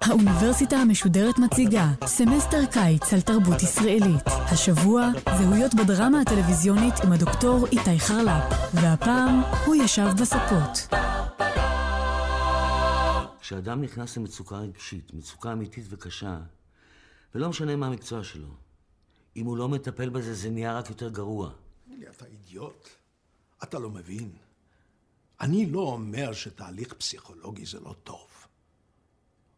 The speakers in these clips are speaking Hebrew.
האוניברסיטה המשודרת מציגה סמסטר קיץ על תרבות ישראלית. השבוע, זהויות בדרמה הטלוויזיונית עם הדוקטור איתי חרל"פ, והפעם הוא ישב בספות. כשאדם נכנס למצוקה רגשית, מצוקה אמיתית וקשה, ולא משנה מה המקצוע שלו, אם הוא לא מטפל בזה, זה נהיה רק יותר גרוע. אתה אידיוט. אתה לא מבין. אני לא אומר שתהליך פסיכולוגי זה לא טוב.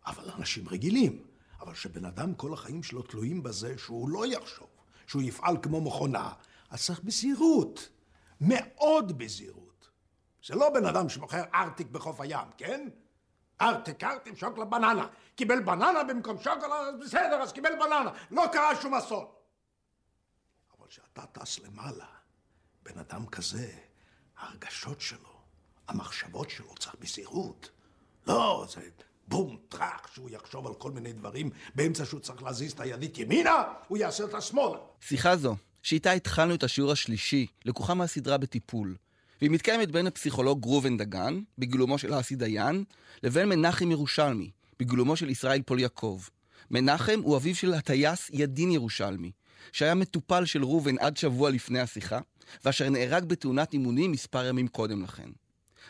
אבל אנשים רגילים. אבל שבן אדם כל החיים שלו תלויים בזה שהוא לא יחשוב, שהוא יפעל כמו מכונה, אז צריך בזהירות. מאוד בזהירות. זה לא בן אדם שמוכר ארטיק בחוף הים, כן? ארטיק, ארטיק, שוקולד בננה. קיבל בננה במקום שוקולד, אז בסדר, אז קיבל בננה. לא קרה שום אסון. אבל כשאתה טס למעלה, בן אדם כזה, ההרגשות שלו, המחשבות שלו, צריך בזהירות. לא, זה בום, טראח, שהוא יחשוב על כל מיני דברים, באמצע שהוא צריך להזיז את הידית ימינה, הוא יעשה את השמאלה. שיחה זו, שאיתה התחלנו את השיעור השלישי, לקוחה מהסדרה בטיפול. והיא מתקיימת בין הפסיכולוג ראובן דגן, בגילומו של אסי דיין, לבין מנחם ירושלמי, בגילומו של ישראל פול יעקב. מנחם הוא אביו של הטייס ידין ירושלמי, שהיה מטופל של ראובן עד שבוע לפני השיחה, ואשר נהרג בתאונת אימונים מספר ימים קודם לכן.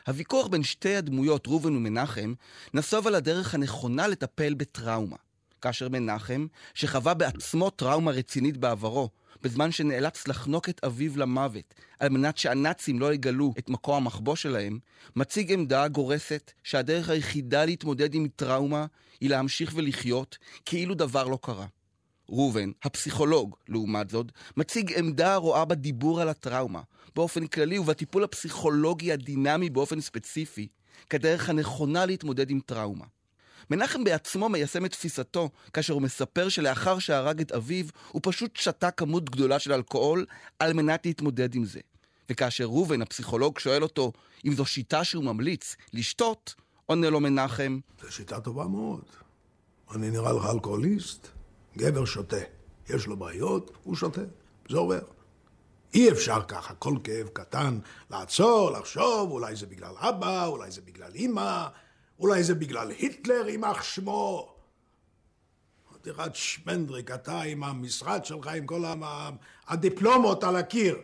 הוויכוח בין שתי הדמויות, ראובן ומנחם, נסוב על הדרך הנכונה לטפל בטראומה. כאשר מנחם, שחווה בעצמו טראומה רצינית בעברו, בזמן שנאלץ לחנוק את אביו למוות, על מנת שהנאצים לא יגלו את מקום המחבוא שלהם, מציג עמדה גורסת שהדרך היחידה להתמודד עם טראומה היא להמשיך ולחיות כאילו דבר לא קרה. ראובן, הפסיכולוג, לעומת זאת, מציג עמדה הרואה בדיבור על הטראומה, באופן כללי ובטיפול הפסיכולוגי הדינמי באופן ספציפי, כדרך הנכונה להתמודד עם טראומה. מנחם בעצמו מיישם את תפיסתו, כאשר הוא מספר שלאחר שהרג את אביו, הוא פשוט שתה כמות גדולה של אלכוהול על מנת להתמודד עם זה. וכאשר ראובן, הפסיכולוג, שואל אותו אם זו שיטה שהוא ממליץ לשתות, עונה לו מנחם, זו שיטה טובה מאוד. אני נראה לך אלכוהוליסט? גבר שותה. יש לו בעיות, הוא שותה. זה עובר. אי אפשר ככה, כל כאב קטן, לעצור, לחשוב, אולי זה בגלל אבא, אולי זה בגלל אימא, אולי זה בגלל היטלר, יימח שמו. חתיכת שמנדריק, אתה עם המשרד שלך, עם כל הדיפלומות על הקיר.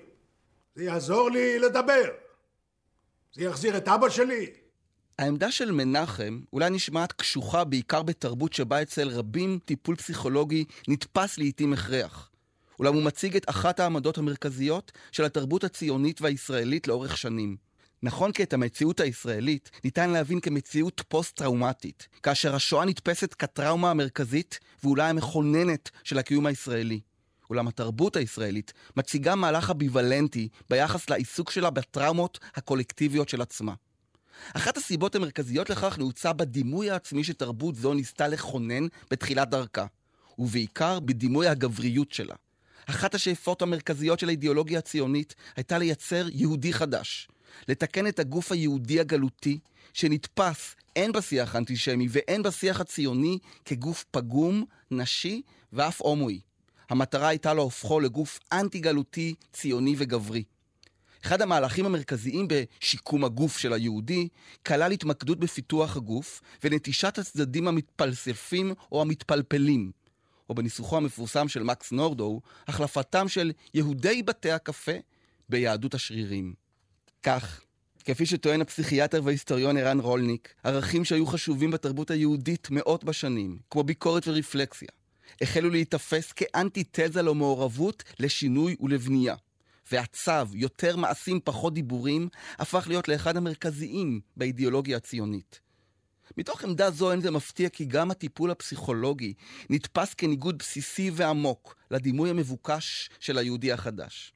זה יעזור לי לדבר. זה יחזיר את אבא שלי. העמדה של מנחם אולי נשמעת קשוחה בעיקר בתרבות שבה אצל רבים טיפול פסיכולוגי נתפס לעיתים הכרח. אולם הוא מציג את אחת העמדות המרכזיות של התרבות הציונית והישראלית לאורך שנים. נכון כי את המציאות הישראלית ניתן להבין כמציאות פוסט-טראומטית, כאשר השואה נתפסת כטראומה המרכזית ואולי המכוננת של הקיום הישראלי. אולם התרבות הישראלית מציגה מהלך אביוולנטי ביחס לעיסוק שלה בטראומות הקולקטיביות של עצמה. אחת הסיבות המרכזיות לכך נעוצה בדימוי העצמי שתרבות זו ניסתה לכונן בתחילת דרכה, ובעיקר בדימוי הגבריות שלה. אחת השאיפות המרכזיות של האידיאולוגיה הציונית הייתה לייצר יהודי חדש, לתקן את הגוף היהודי הגלותי, שנתפס הן בשיח האנטישמי והן בשיח הציוני כגוף פגום, נשי ואף הומואי. המטרה הייתה להופכו לגוף אנטי-גלותי, ציוני וגברי. אחד המהלכים המרכזיים בשיקום הגוף של היהודי כלל התמקדות בפיתוח הגוף ונטישת הצדדים המתפלספים או המתפלפלים, או בניסוחו המפורסם של מקס נורדו, החלפתם של יהודי בתי הקפה ביהדות השרירים. כך, כפי שטוען הפסיכיאטר וההיסטוריון ערן רולניק, ערכים שהיו חשובים בתרבות היהודית מאות בשנים, כמו ביקורת ורפלקסיה, החלו להיתפס כאנטיתזה למעורבות, לשינוי ולבנייה. והצו, יותר מעשים פחות דיבורים, הפך להיות לאחד המרכזיים באידיאולוגיה הציונית. מתוך עמדה זו אין זה מפתיע כי גם הטיפול הפסיכולוגי נתפס כניגוד בסיסי ועמוק לדימוי המבוקש של היהודי החדש.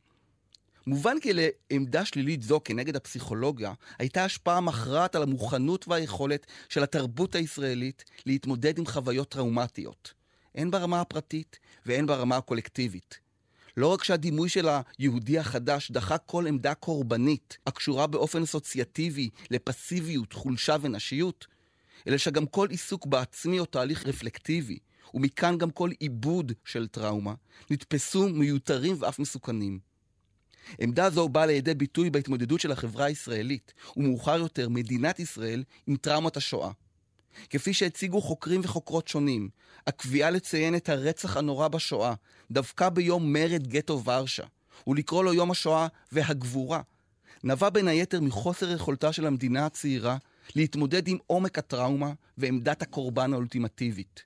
מובן כי לעמדה שלילית זו כנגד הפסיכולוגיה הייתה השפעה מכרעת על המוכנות והיכולת של התרבות הישראלית להתמודד עם חוויות טראומטיות, הן ברמה הפרטית והן ברמה הקולקטיבית. לא רק שהדימוי של היהודי החדש דחה כל עמדה קורבנית הקשורה באופן אסוציאטיבי לפסיביות, חולשה ונשיות, אלא שגם כל עיסוק בעצמי או תהליך רפלקטיבי, ומכאן גם כל עיבוד של טראומה, נתפסו מיותרים ואף מסוכנים. עמדה זו באה לידי ביטוי בהתמודדות של החברה הישראלית, ומאוחר יותר מדינת ישראל, עם טראומת השואה. כפי שהציגו חוקרים וחוקרות שונים, הקביעה לציין את הרצח הנורא בשואה, דווקא ביום מרד גטו ורשה, ולקרוא לו יום השואה והגבורה, נבע בין היתר מחוסר יכולתה של המדינה הצעירה להתמודד עם עומק הטראומה ועמדת הקורבן האולטימטיבית.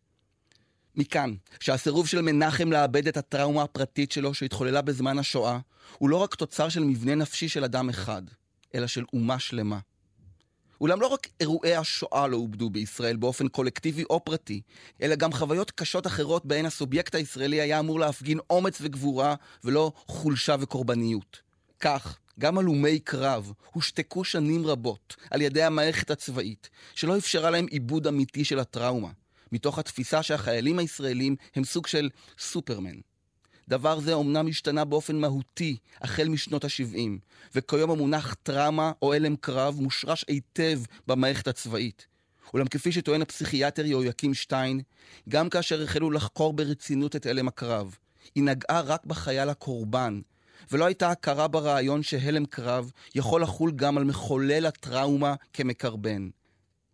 מכאן, שהסירוב של מנחם לאבד את הטראומה הפרטית שלו שהתחוללה בזמן השואה, הוא לא רק תוצר של מבנה נפשי של אדם אחד, אלא של אומה שלמה. אולם לא רק אירועי השואה לא עובדו בישראל באופן קולקטיבי או פרטי, אלא גם חוויות קשות אחרות בהן הסובייקט הישראלי היה אמור להפגין אומץ וגבורה, ולא חולשה וקורבניות. כך, גם הלומי קרב הושתקו שנים רבות על ידי המערכת הצבאית, שלא אפשרה להם עיבוד אמיתי של הטראומה, מתוך התפיסה שהחיילים הישראלים הם סוג של סופרמן. דבר זה אומנם השתנה באופן מהותי החל משנות ה-70, וכיום המונח טראומה או הלם קרב מושרש היטב במערכת הצבאית. אולם כפי שטוען הפסיכיאטר יהויקים שטיין, גם כאשר החלו לחקור ברצינות את הלם הקרב, היא נגעה רק בחייל הקורבן, ולא הייתה הכרה ברעיון שהלם קרב יכול לחול גם על מחולל הטראומה כמקרבן.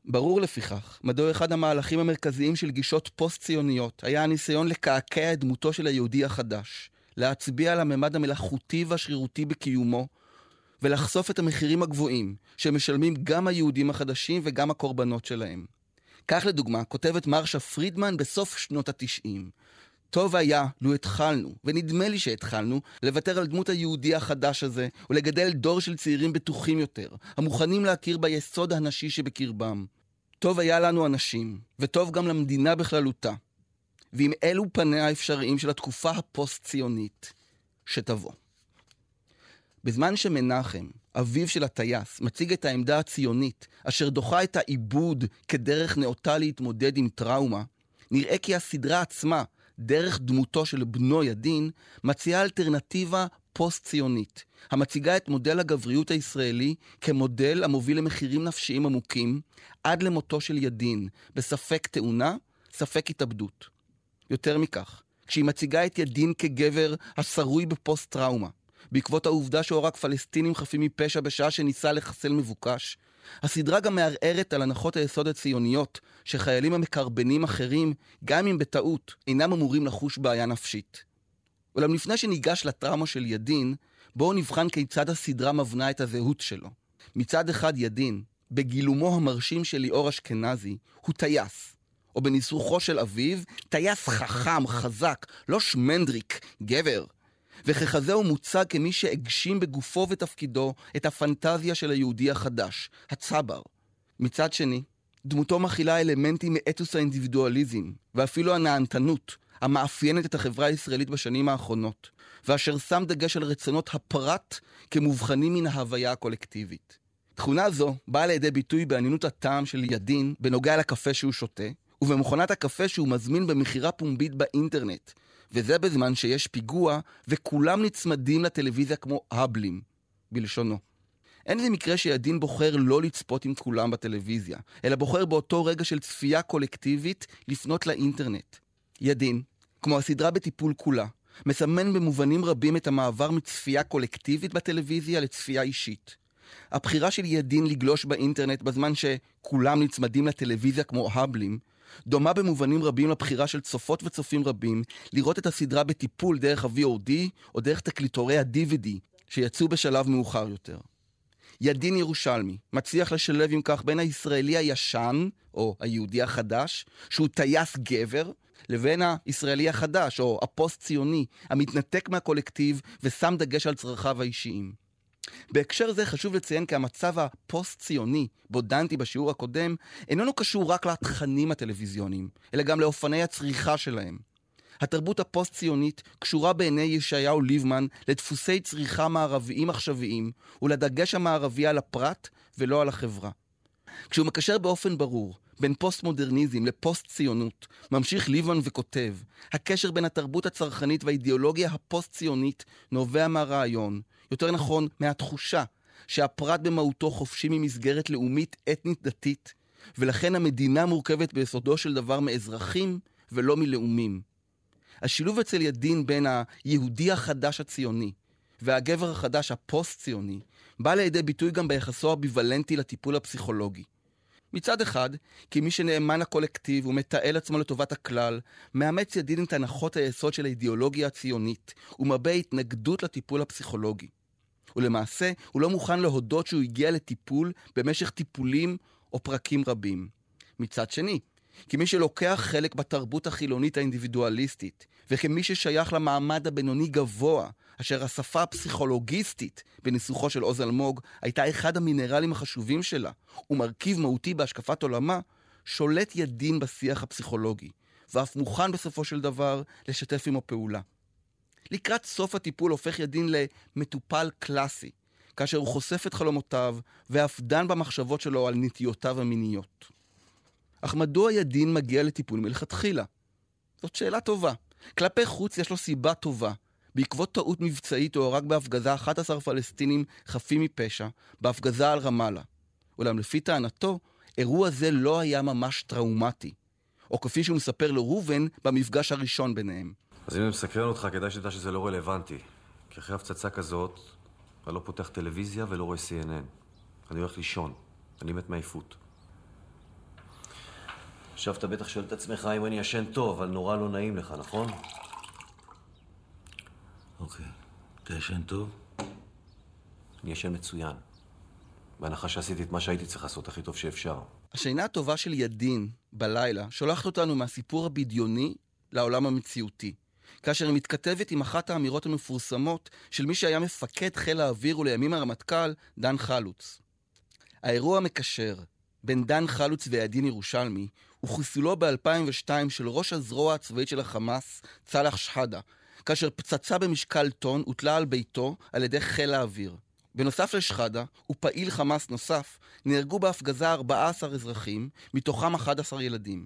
ברור לפיכך, מדוע אחד המהלכים המרכזיים של גישות פוסט-ציוניות היה הניסיון לקעקע את דמותו של היהודי החדש, להצביע על הממד המלאכותי והשרירותי בקיומו, ולחשוף את המחירים הגבוהים שמשלמים גם היהודים החדשים וגם הקורבנות שלהם. כך לדוגמה, כותבת מרשה פרידמן בסוף שנות התשעים, טוב היה לו התחלנו, ונדמה לי שהתחלנו, לוותר על דמות היהודי החדש הזה, ולגדל דור של צעירים בטוחים יותר, המוכנים להכיר ביסוד הנשי שבקרבם. טוב היה לנו אנשים, וטוב גם למדינה בכללותה. ועם אלו פניה האפשריים של התקופה הפוסט-ציונית שתבוא. בזמן שמנחם, אביו של הטייס, מציג את העמדה הציונית, אשר דוחה את העיבוד כדרך נאותה להתמודד עם טראומה, נראה כי הסדרה עצמה דרך דמותו של בנו ידין, מציעה אלטרנטיבה פוסט-ציונית, המציגה את מודל הגבריות הישראלי כמודל המוביל למחירים נפשיים עמוקים, עד למותו של ידין, בספק תאונה, ספק התאבדות. יותר מכך, כשהיא מציגה את ידין כגבר השרוי בפוסט-טראומה, בעקבות העובדה שהוא הרג פלסטינים חפים מפשע בשעה שניסה לחסל מבוקש, הסדרה גם מערערת על הנחות היסוד הציוניות, שחיילים המקרבנים אחרים, גם אם בטעות, אינם אמורים לחוש בעיה נפשית. אולם לפני שניגש לטראומה של ידין, בואו נבחן כיצד הסדרה מבנה את הזהות שלו. מצד אחד ידין, בגילומו המרשים של ליאור אשכנזי, הוא טייס. או בניסוחו של אביו, טייס חכם, חזק, לא שמנדריק, גבר. וככזה הוא מוצג כמי שהגשים בגופו ותפקידו את הפנטזיה של היהודי החדש, הצבר. מצד שני, דמותו מכילה אלמנטים מאתוס האינדיבידואליזם, ואפילו הנהנתנות, המאפיינת את החברה הישראלית בשנים האחרונות, ואשר שם דגש על רצונות הפרט כמובחנים מן ההוויה הקולקטיבית. תכונה זו באה לידי ביטוי בעניינות הטעם של ידין בנוגע לקפה שהוא שותה, ובמכונת הקפה שהוא מזמין במכירה פומבית באינטרנט, וזה בזמן שיש פיגוע וכולם נצמדים לטלוויזיה כמו האבלים, בלשונו. אין זה מקרה שידין בוחר לא לצפות עם כולם בטלוויזיה, אלא בוחר באותו רגע של צפייה קולקטיבית לפנות לאינטרנט. ידין, כמו הסדרה בטיפול כולה, מסמן במובנים רבים את המעבר מצפייה קולקטיבית בטלוויזיה לצפייה אישית. הבחירה של ידין לגלוש באינטרנט בזמן שכולם נצמדים לטלוויזיה כמו האבלים, דומה במובנים רבים לבחירה של צופות וצופים רבים לראות את הסדרה בטיפול דרך ה-VOD או דרך תקליטורי ה-DVD שיצאו בשלב מאוחר יותר. ידין ירושלמי מצליח לשלב עם כך בין הישראלי הישן, או היהודי החדש, שהוא טייס גבר, לבין הישראלי החדש, או הפוסט-ציוני, המתנתק מהקולקטיב ושם דגש על צרכיו האישיים. בהקשר זה חשוב לציין כי המצב הפוסט-ציוני, בו דנתי בשיעור הקודם, איננו קשור רק לתכנים הטלוויזיוניים, אלא גם לאופני הצריכה שלהם. התרבות הפוסט-ציונית קשורה בעיני ישעיהו ליבמן לדפוסי צריכה מערביים עכשוויים ולדגש המערבי על הפרט ולא על החברה. כשהוא מקשר באופן ברור בין פוסט-מודרניזם לפוסט-ציונות, ממשיך ליבמן וכותב, הקשר בין התרבות הצרכנית והאידיאולוגיה הפוסט-ציונית נובע מהרעיון יותר נכון, מהתחושה שהפרט במהותו חופשי ממסגרת לאומית אתנית דתית, ולכן המדינה מורכבת ביסודו של דבר מאזרחים ולא מלאומים. השילוב אצל ידין בין היהודי החדש הציוני והגבר החדש הפוסט-ציוני בא לידי ביטוי גם ביחסו הביוולנטי לטיפול הפסיכולוגי. מצד אחד, כי מי שנאמן לקולקטיב ומתעל עצמו לטובת הכלל, מאמץ ידין את הנחות היסוד של האידיאולוגיה הציונית, ומביע התנגדות לטיפול הפסיכולוגי. ולמעשה, הוא לא מוכן להודות שהוא הגיע לטיפול במשך טיפולים או פרקים רבים. מצד שני, כמי שלוקח חלק בתרבות החילונית האינדיבידואליסטית, וכמי ששייך למעמד הבינוני גבוה, אשר השפה הפסיכולוגיסטית בניסוחו של עוז אלמוג הייתה אחד המינרלים החשובים שלה, ומרכיב מהותי בהשקפת עולמה, שולט ידין בשיח הפסיכולוגי, ואף מוכן בסופו של דבר לשתף עמו פעולה. לקראת סוף הטיפול הופך ידין למטופל קלאסי, כאשר הוא חושף את חלומותיו, ואף דן במחשבות שלו על נטיותיו המיניות. אך מדוע ידין מגיע לטיפול מלכתחילה? זאת שאלה טובה. כלפי חוץ יש לו סיבה טובה. בעקבות טעות מבצעית הוא הרג בהפגזה 11 פלסטינים חפים מפשע, בהפגזה על רמאללה. אולם לפי טענתו, אירוע זה לא היה ממש טראומטי. או כפי שהוא מספר לראובן במפגש הראשון ביניהם. אז אם זה מסקרן אותך, כדאי שתדע שזה לא רלוונטי. כי אחרי הפצצה כזאת, אני לא פותח טלוויזיה ולא רואה CNN. אני הולך לישון. אני מת מעייפות. עכשיו אתה בטח שואל את עצמך אם אני ישן טוב, אבל נורא לא נעים לך, נכון? אוקיי. אתה ישן טוב? אני ישן מצוין. בהנחה שעשיתי את מה שהייתי צריך לעשות הכי טוב שאפשר. השינה הטובה של ידין בלילה שולחת אותנו מהסיפור הבדיוני לעולם המציאותי. כאשר היא מתכתבת עם אחת האמירות המפורסמות של מי שהיה מפקד חיל האוויר ולימים הרמטכ"ל, דן חלוץ. האירוע המקשר בין דן חלוץ וידין ירושלמי הוא חיסולו ב-2002 של ראש הזרוע הצבאית של החמאס, צלח שחאדה, כאשר פצצה במשקל טון הוטלה על ביתו על ידי חיל האוויר. בנוסף לשחאדה, ופעיל חמאס נוסף, נהרגו בהפגזה 14 אזרחים, מתוכם 11 ילדים.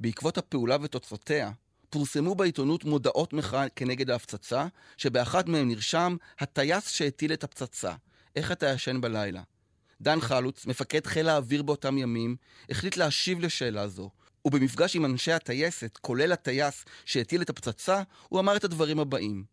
בעקבות הפעולה ותוצאותיה, פורסמו בעיתונות מודעות מחאה כנגד ההפצצה, שבאחת מהן נרשם הטייס שהטיל את הפצצה, איך אתה ישן בלילה. דן חלוץ, מפקד חיל האוויר באותם ימים, החליט להשיב לשאלה זו, ובמפגש עם אנשי הטייסת, כולל הטייס שהטיל את הפצצה, הוא אמר את הדברים הבאים: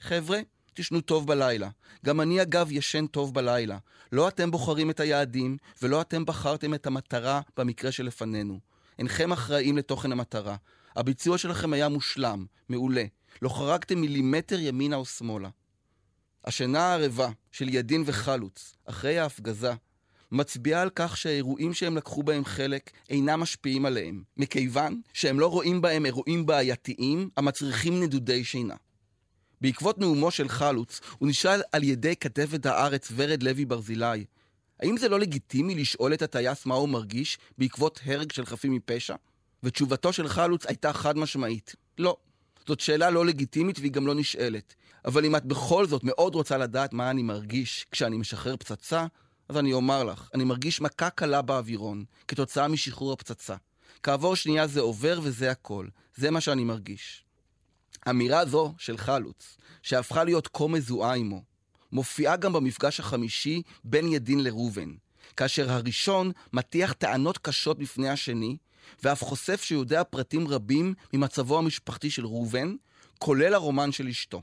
חבר'ה, תשנו טוב בלילה. גם אני אגב ישן טוב בלילה. לא אתם בוחרים את היעדים, ולא אתם בחרתם את המטרה במקרה שלפנינו. אינכם אחראים לתוכן המטרה. הביצוע שלכם היה מושלם, מעולה. לא חרגתם מילימטר ימינה או שמאלה. השינה הערבה של ידין וחלוץ, אחרי ההפגזה, מצביעה על כך שהאירועים שהם לקחו בהם חלק אינם משפיעים עליהם, מכיוון שהם לא רואים בהם אירועים בעייתיים המצריכים נדודי שינה. בעקבות נאומו של חלוץ, הוא נשאל על ידי כתבת הארץ ורד לוי ברזילי, האם זה לא לגיטימי לשאול את הטייס מה הוא מרגיש בעקבות הרג של חפים מפשע? ותשובתו של חלוץ הייתה חד משמעית, לא. זאת שאלה לא לגיטימית והיא גם לא נשאלת. אבל אם את בכל זאת מאוד רוצה לדעת מה אני מרגיש כשאני משחרר פצצה, אז אני אומר לך, אני מרגיש מכה קלה באווירון, כתוצאה משחרור הפצצה. כעבור שנייה זה עובר וזה הכל. זה מה שאני מרגיש. אמירה זו של חלוץ, שהפכה להיות כה מזוהה עמו, מופיעה גם במפגש החמישי בין ידין לראובן, כאשר הראשון מטיח טענות קשות בפני השני, ואף חושף שיודע פרטים רבים ממצבו המשפחתי של ראובן, כולל הרומן של אשתו.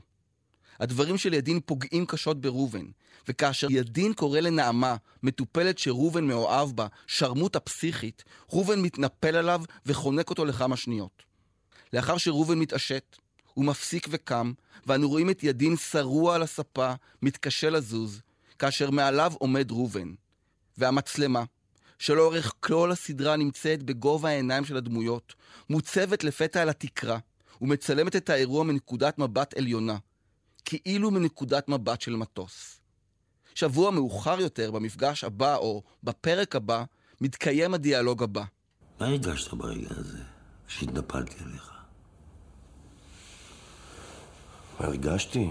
הדברים של ידין פוגעים קשות בראובן, וכאשר ידין קורא לנעמה, מטופלת שראובן מאוהב בה, שרמוטה פסיכית, ראובן מתנפל עליו וחונק אותו לכמה שניות. לאחר שראובן מתעשת, הוא מפסיק וקם, ואנו רואים את ידין שרוע על הספה, מתקשה לזוז, כאשר מעליו עומד ראובן. והמצלמה, שלאורך כל הסדרה נמצאת בגובה העיניים של הדמויות, מוצבת לפתע על התקרה, ומצלמת את האירוע מנקודת מבט עליונה, כאילו מנקודת מבט של מטוס. שבוע מאוחר יותר, במפגש הבא או בפרק הבא, מתקיים הדיאלוג הבא. מה הרגשת ברגע הזה, כשהתנפלתי עליך? מה הרגשתי?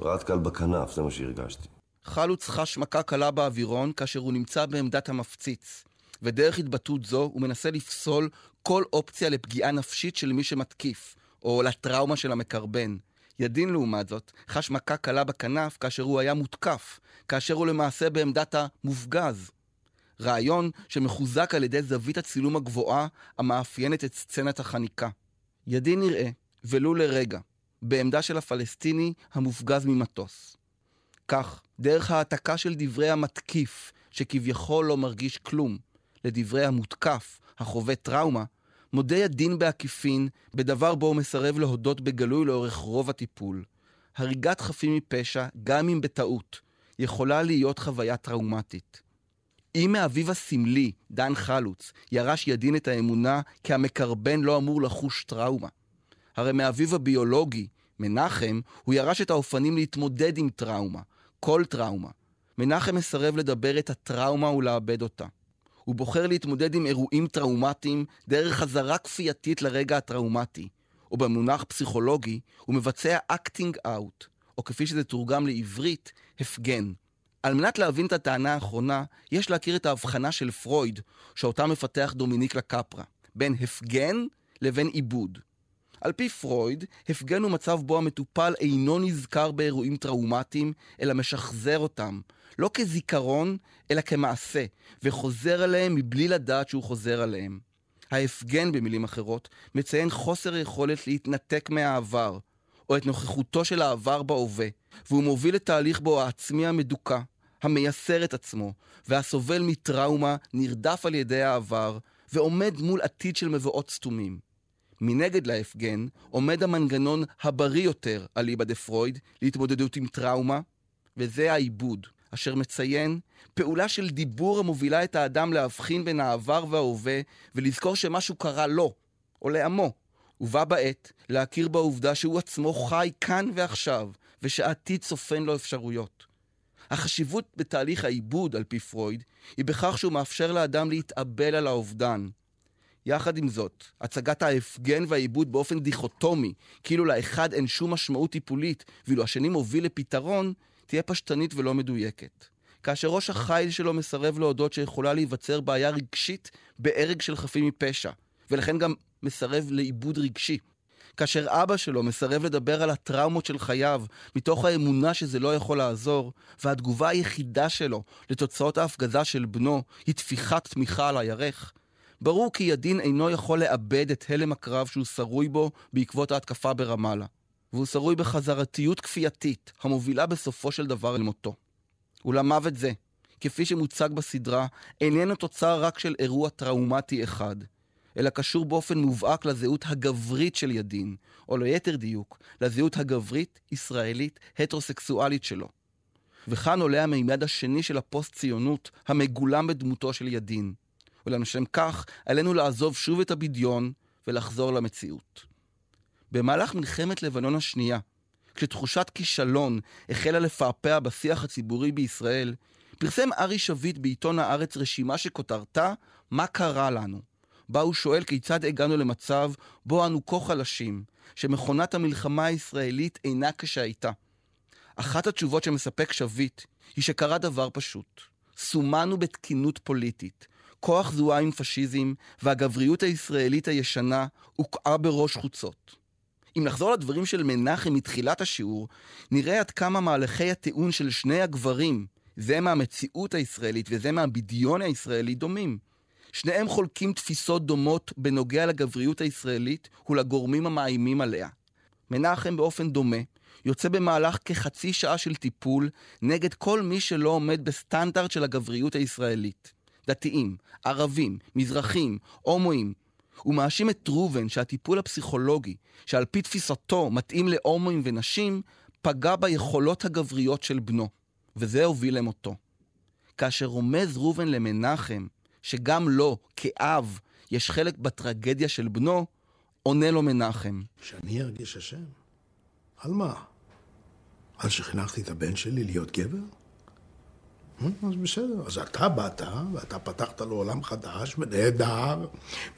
רעד קל בכנף, זה מה שהרגשתי. חלוץ חש מכה קלה באווירון כאשר הוא נמצא בעמדת המפציץ, ודרך התבטאות זו הוא מנסה לפסול כל אופציה לפגיעה נפשית של מי שמתקיף, או לטראומה של המקרבן. ידין, לעומת זאת, חש מכה קלה בכנף כאשר הוא היה מותקף, כאשר הוא למעשה בעמדת המופגז. רעיון שמחוזק על ידי זווית הצילום הגבוהה המאפיינת את סצנת החניקה. ידין נראה, ולו לרגע, בעמדה של הפלסטיני המופגז ממטוס. כך, דרך העתקה של דברי המתקיף, שכביכול לא מרגיש כלום, לדברי המותקף, החווה טראומה, מודה הדין בעקיפין בדבר בו הוא מסרב להודות בגלוי לאורך רוב הטיפול. הריגת חפים מפשע, גם אם בטעות, יכולה להיות חוויה טראומטית. אם מאביו הסמלי, דן חלוץ, ירש ידין את האמונה כי המקרבן לא אמור לחוש טראומה. הרי מאביו הביולוגי, מנחם, הוא ירש את האופנים להתמודד עם טראומה, כל טראומה. מנחם מסרב לדבר את הטראומה ולאבד אותה. הוא בוחר להתמודד עם אירועים טראומטיים דרך חזרה כפייתית לרגע הטראומטי, או במונח פסיכולוגי, הוא מבצע acting out, או כפי שזה תורגם לעברית, הפגן. על מנת להבין את הטענה האחרונה, יש להכיר את ההבחנה של פרויד, שאותה מפתח דומיניק לקפרה, בין הפגן לבין עיבוד. על פי פרויד, הפגן הוא מצב בו המטופל אינו נזכר באירועים טראומטיים, אלא משחזר אותם, לא כזיכרון, אלא כמעשה, וחוזר עליהם מבלי לדעת שהוא חוזר עליהם. ההפגן, במילים אחרות, מציין חוסר יכולת להתנתק מהעבר, או את נוכחותו של העבר בהווה, והוא מוביל לתהליך בו העצמי המדוכא, המייסר את עצמו, והסובל מטראומה, נרדף על ידי העבר, ועומד מול עתיד של מבואות סתומים. מנגד להפגן עומד המנגנון הבריא יותר, אליבא דה פרויד, להתמודדות עם טראומה, וזה העיבוד, אשר מציין פעולה של דיבור המובילה את האדם להבחין בין העבר וההווה, ולזכור שמשהו קרה לו, או לעמו, ובה בעת להכיר בעובדה שהוא עצמו חי כאן ועכשיו, ושעתיד צופן לו אפשרויות. החשיבות בתהליך העיבוד, על פי פרויד, היא בכך שהוא מאפשר לאדם להתאבל על האובדן. יחד עם זאת, הצגת ההפגן והעיבוד באופן דיכוטומי, כאילו לאחד אין שום משמעות טיפולית, ואילו השני מוביל לפתרון, תהיה פשטנית ולא מדויקת. כאשר ראש החיל שלו מסרב להודות שיכולה להיווצר בעיה רגשית בהרג של חפים מפשע, ולכן גם מסרב לעיבוד רגשי. כאשר אבא שלו מסרב לדבר על הטראומות של חייו, מתוך האמונה שזה לא יכול לעזור, והתגובה היחידה שלו לתוצאות ההפגזה של בנו היא טפיחת תמיכה על הירך, ברור כי ידין אינו יכול לאבד את הלם הקרב שהוא שרוי בו בעקבות ההתקפה ברמאללה. והוא שרוי בחזרתיות כפייתית, המובילה בסופו של דבר אל מותו. אולם מוות זה, כפי שמוצג בסדרה, איננו תוצר רק של אירוע טראומטי אחד, אלא קשור באופן מובהק לזהות הגברית של ידין, או ליתר דיוק, לזהות הגברית-ישראלית הטרוסקסואלית שלו. וכאן עולה המימד השני של הפוסט-ציונות, המגולם בדמותו של ידין. ולשם כך, עלינו לעזוב שוב את הבדיון ולחזור למציאות. במהלך מלחמת לבנון השנייה, כשתחושת כישלון החלה לפעפע בשיח הציבורי בישראל, פרסם ארי שביט בעיתון הארץ רשימה שכותרתה "מה קרה לנו?" בה הוא שואל כיצד הגענו למצב בו אנו כה חלשים, שמכונת המלחמה הישראלית אינה כשהייתה. אחת התשובות שמספק שביט היא שקרה דבר פשוט. סומנו בתקינות פוליטית. כוח זוהה עם פשיזם, והגבריות הישראלית הישנה הוקעה בראש חוצות. אם נחזור לדברים של מנחם מתחילת השיעור, נראה עד כמה מהלכי הטיעון של שני הגברים, זה מהמציאות הישראלית וזה מהבדיון הישראלי, דומים. שניהם חולקים תפיסות דומות בנוגע לגבריות הישראלית ולגורמים המאיימים עליה. מנחם באופן דומה יוצא במהלך כחצי שעה של טיפול נגד כל מי שלא עומד בסטנדרט של הגבריות הישראלית. דתיים, ערבים, מזרחים, הומואים. הוא מאשים את ראובן שהטיפול הפסיכולוגי, שעל פי תפיסתו מתאים להומואים ונשים, פגע ביכולות הגבריות של בנו, וזה הוביל למותו. כאשר רומז ראובן למנחם, שגם לו, כאב, יש חלק בטרגדיה של בנו, עונה לו מנחם. שאני ארגיש אשם? על מה? על שחינכתי את הבן שלי להיות גבר? אז בסדר, אז אתה באת, ואתה פתחת לו עולם חדש ונהדר,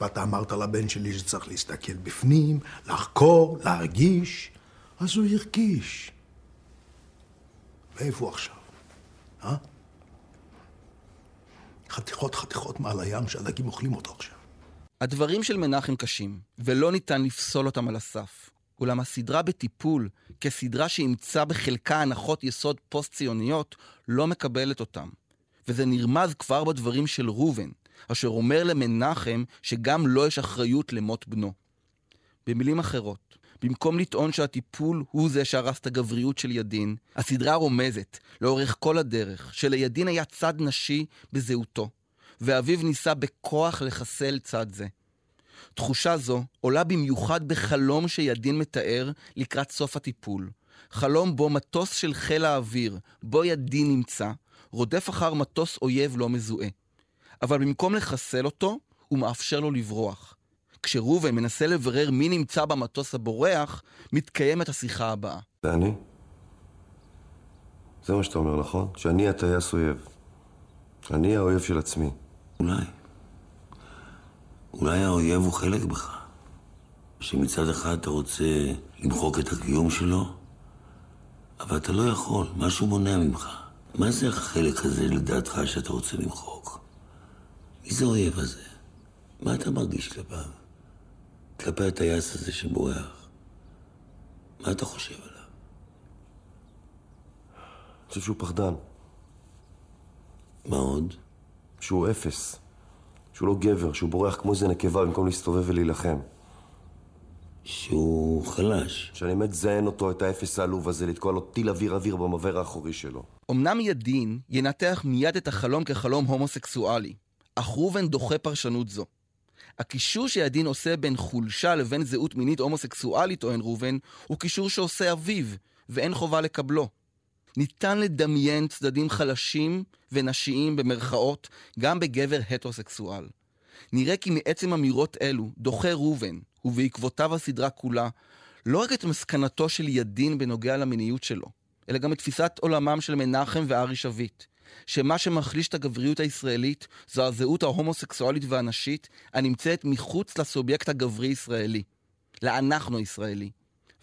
ואתה אמרת לבן שלי שצריך להסתכל בפנים, לחקור, להרגיש, אז הוא הרגיש. ואיפה הוא עכשיו? אה? חתיכות חתיכות מעל הים שהדגים אוכלים אותו עכשיו. הדברים של מנחם קשים, ולא ניתן לפסול אותם על הסף. אולם הסדרה בטיפול, כסדרה שאימצה בחלקה הנחות יסוד פוסט-ציוניות, לא מקבלת אותם. וזה נרמז כבר בדברים של ראובן, אשר אומר למנחם שגם לו יש אחריות למות בנו. במילים אחרות, במקום לטעון שהטיפול הוא זה שהרס את הגבריות של ידין, הסדרה רומזת, לאורך כל הדרך, שלידין היה צד נשי בזהותו, ואביו ניסה בכוח לחסל צד זה. תחושה זו עולה במיוחד בחלום שידין מתאר לקראת סוף הטיפול. חלום בו מטוס של חיל האוויר, בו ידין נמצא, רודף אחר מטוס אויב לא מזוהה. אבל במקום לחסל אותו, הוא מאפשר לו לברוח. כשראובן מנסה לברר מי נמצא במטוס הבורח, מתקיימת השיחה הבאה. זה אני? זה מה שאתה אומר, נכון? שאני הטייס אויב. אני האויב של עצמי. אולי. אולי האויב הוא חלק בך. שמצד אחד אתה רוצה למחוק את הקיום שלו, אבל אתה לא יכול, משהו מונע ממך. מה זה החלק הזה לדעתך שאתה רוצה למחוק? מי זה האויב הזה? מה אתה מרגיש כלפיו? כלפי הטייס הזה שבורח? מה אתה חושב עליו? אני חושב שהוא פחדן, מה עוד? שהוא אפס, שהוא לא גבר, שהוא בורח כמו איזה נקבה במקום להסתובב ולהילחם. שהוא חלש. שאני באמת זיין אותו, את האפס העלוב הזה, לתקוע לו טיל אוויר אוויר במבער האחורי שלו. אמנם ידין ינתח מיד את החלום כחלום הומוסקסואלי, אך ראובן דוחה פרשנות זו. הקישור שידין עושה בין חולשה לבין זהות מינית הומוסקסואלית, טוען ראובן, הוא קישור שעושה אביו, ואין חובה לקבלו. ניתן לדמיין צדדים חלשים ונשיים במרכאות גם בגבר הטרוסקסואל. נראה כי מעצם אמירות אלו דוחה ראובן, ובעקבותיו הסדרה כולה, לא רק את מסקנתו של ידין בנוגע למיניות שלו, אלא גם את תפיסת עולמם של מנחם וארי שביט, שמה שמחליש את הגבריות הישראלית זו הזהות ההומוסקסואלית והנשית הנמצאת מחוץ לסובייקט הגברי-ישראלי, לאנחנו ישראלי.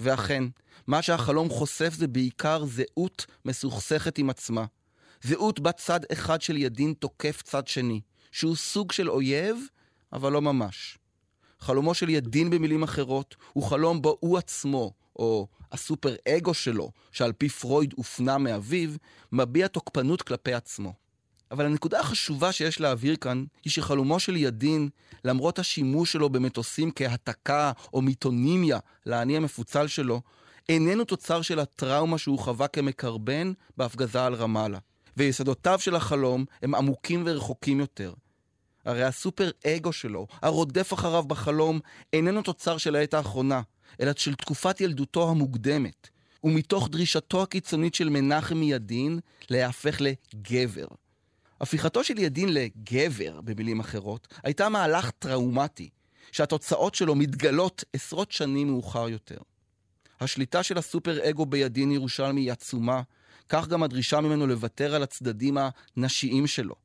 ואכן, מה שהחלום חושף זה בעיקר זהות מסוכסכת עם עצמה. זהות בת צד אחד של ידין תוקף צד שני, שהוא סוג של אויב, אבל לא ממש. חלומו של ידין במילים אחרות, הוא חלום בו הוא עצמו, או הסופר אגו שלו, שעל פי פרויד הופנה מאביו, מביע תוקפנות כלפי עצמו. אבל הנקודה החשובה שיש להבהיר כאן, היא שחלומו של ידין, למרות השימוש שלו במטוסים כהתקה או מיתונימיה לאני המפוצל שלו, איננו תוצר של הטראומה שהוא חווה כמקרבן בהפגזה על רמאללה. ויסודותיו של החלום הם עמוקים ורחוקים יותר. הרי הסופר אגו שלו, הרודף אחריו בחלום, איננו תוצר של העת האחרונה, אלא של תקופת ילדותו המוקדמת, ומתוך דרישתו הקיצונית של מנחם מידין להיהפך לגבר. הפיכתו של ידין לגבר, במילים אחרות, הייתה מהלך טראומטי, שהתוצאות שלו מתגלות עשרות שנים מאוחר יותר. השליטה של הסופר אגו בידין ירושלמי היא עצומה, כך גם הדרישה ממנו לוותר על הצדדים הנשיים שלו.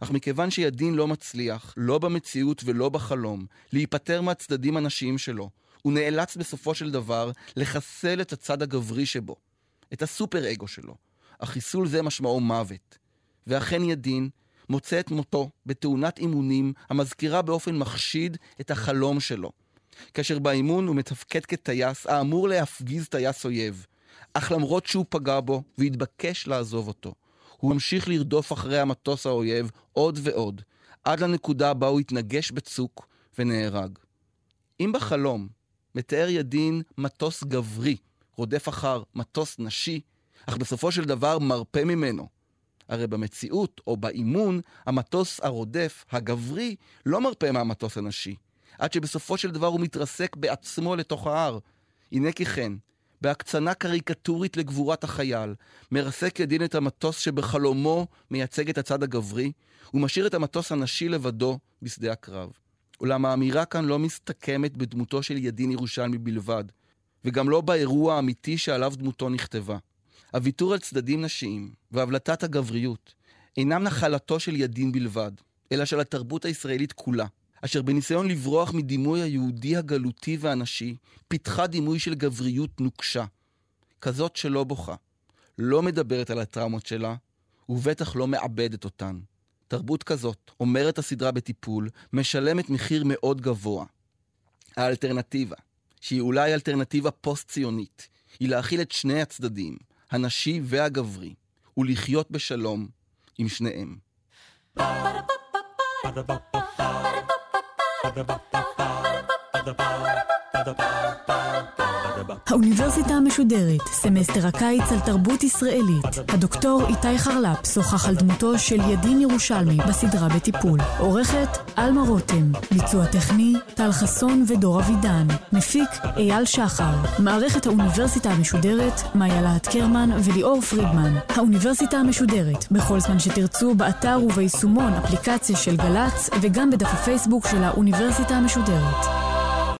אך מכיוון שידין לא מצליח, לא במציאות ולא בחלום, להיפטר מהצדדים הנשיים שלו, הוא נאלץ בסופו של דבר לחסל את הצד הגברי שבו, את הסופר אגו שלו. החיסול זה משמעו מוות. ואכן ידין מוצא את מותו בתאונת אימונים המזכירה באופן מחשיד את החלום שלו. כאשר באימון הוא מתפקד כטייס האמור להפגיז טייס אויב. אך למרות שהוא פגע בו והתבקש לעזוב אותו, הוא המשיך לרדוף אחרי המטוס האויב עוד ועוד, עד לנקודה בה הוא התנגש בצוק ונהרג. אם בחלום מתאר ידין מטוס גברי, רודף אחר מטוס נשי, אך בסופו של דבר מרפה ממנו. הרי במציאות או באימון, המטוס הרודף, הגברי, לא מרפה מהמטוס הנשי, עד שבסופו של דבר הוא מתרסק בעצמו לתוך ההר. הנה כי כן, בהקצנה קריקטורית לגבורת החייל, מרסק ידין את המטוס שבחלומו מייצג את הצד הגברי, ומשאיר את המטוס הנשי לבדו בשדה הקרב. אולם האמירה כאן לא מסתכמת בדמותו של ידין ירושלמי בלבד, וגם לא באירוע האמיתי שעליו דמותו נכתבה. הוויתור על צדדים נשיים והבלטת הגבריות אינם נחלתו של ידין בלבד, אלא של התרבות הישראלית כולה, אשר בניסיון לברוח מדימוי היהודי הגלותי והנשי, פיתחה דימוי של גבריות נוקשה, כזאת שלא בוכה, לא מדברת על הטראומות שלה, ובטח לא מאבדת אותן. תרבות כזאת, אומרת הסדרה בטיפול, משלמת מחיר מאוד גבוה. האלטרנטיבה, שהיא אולי אלטרנטיבה פוסט-ציונית, היא להכיל את שני הצדדים, הנשי והגברי, ולחיות בשלום עם שניהם. Ba-da-ba-ba-ba האוניברסיטה המשודרת, סמסטר הקיץ על תרבות ישראלית. הדוקטור איתי חרל"פ שוחח על דמותו של ידין ירושלמי בסדרה בטיפול. עורכת אלמה רותם. ביצוע טכני טל חסון ודור אבידן. מפיק אייל שחר. מערכת האוניברסיטה המשודרת מאיה להט קרמן וליאור פרידמן. האוניברסיטה המשודרת, בכל זמן שתרצו, באתר וביישומון אפליקציה של גל"צ וגם בדף הפייסבוק של האוניברסיטה המשודרת.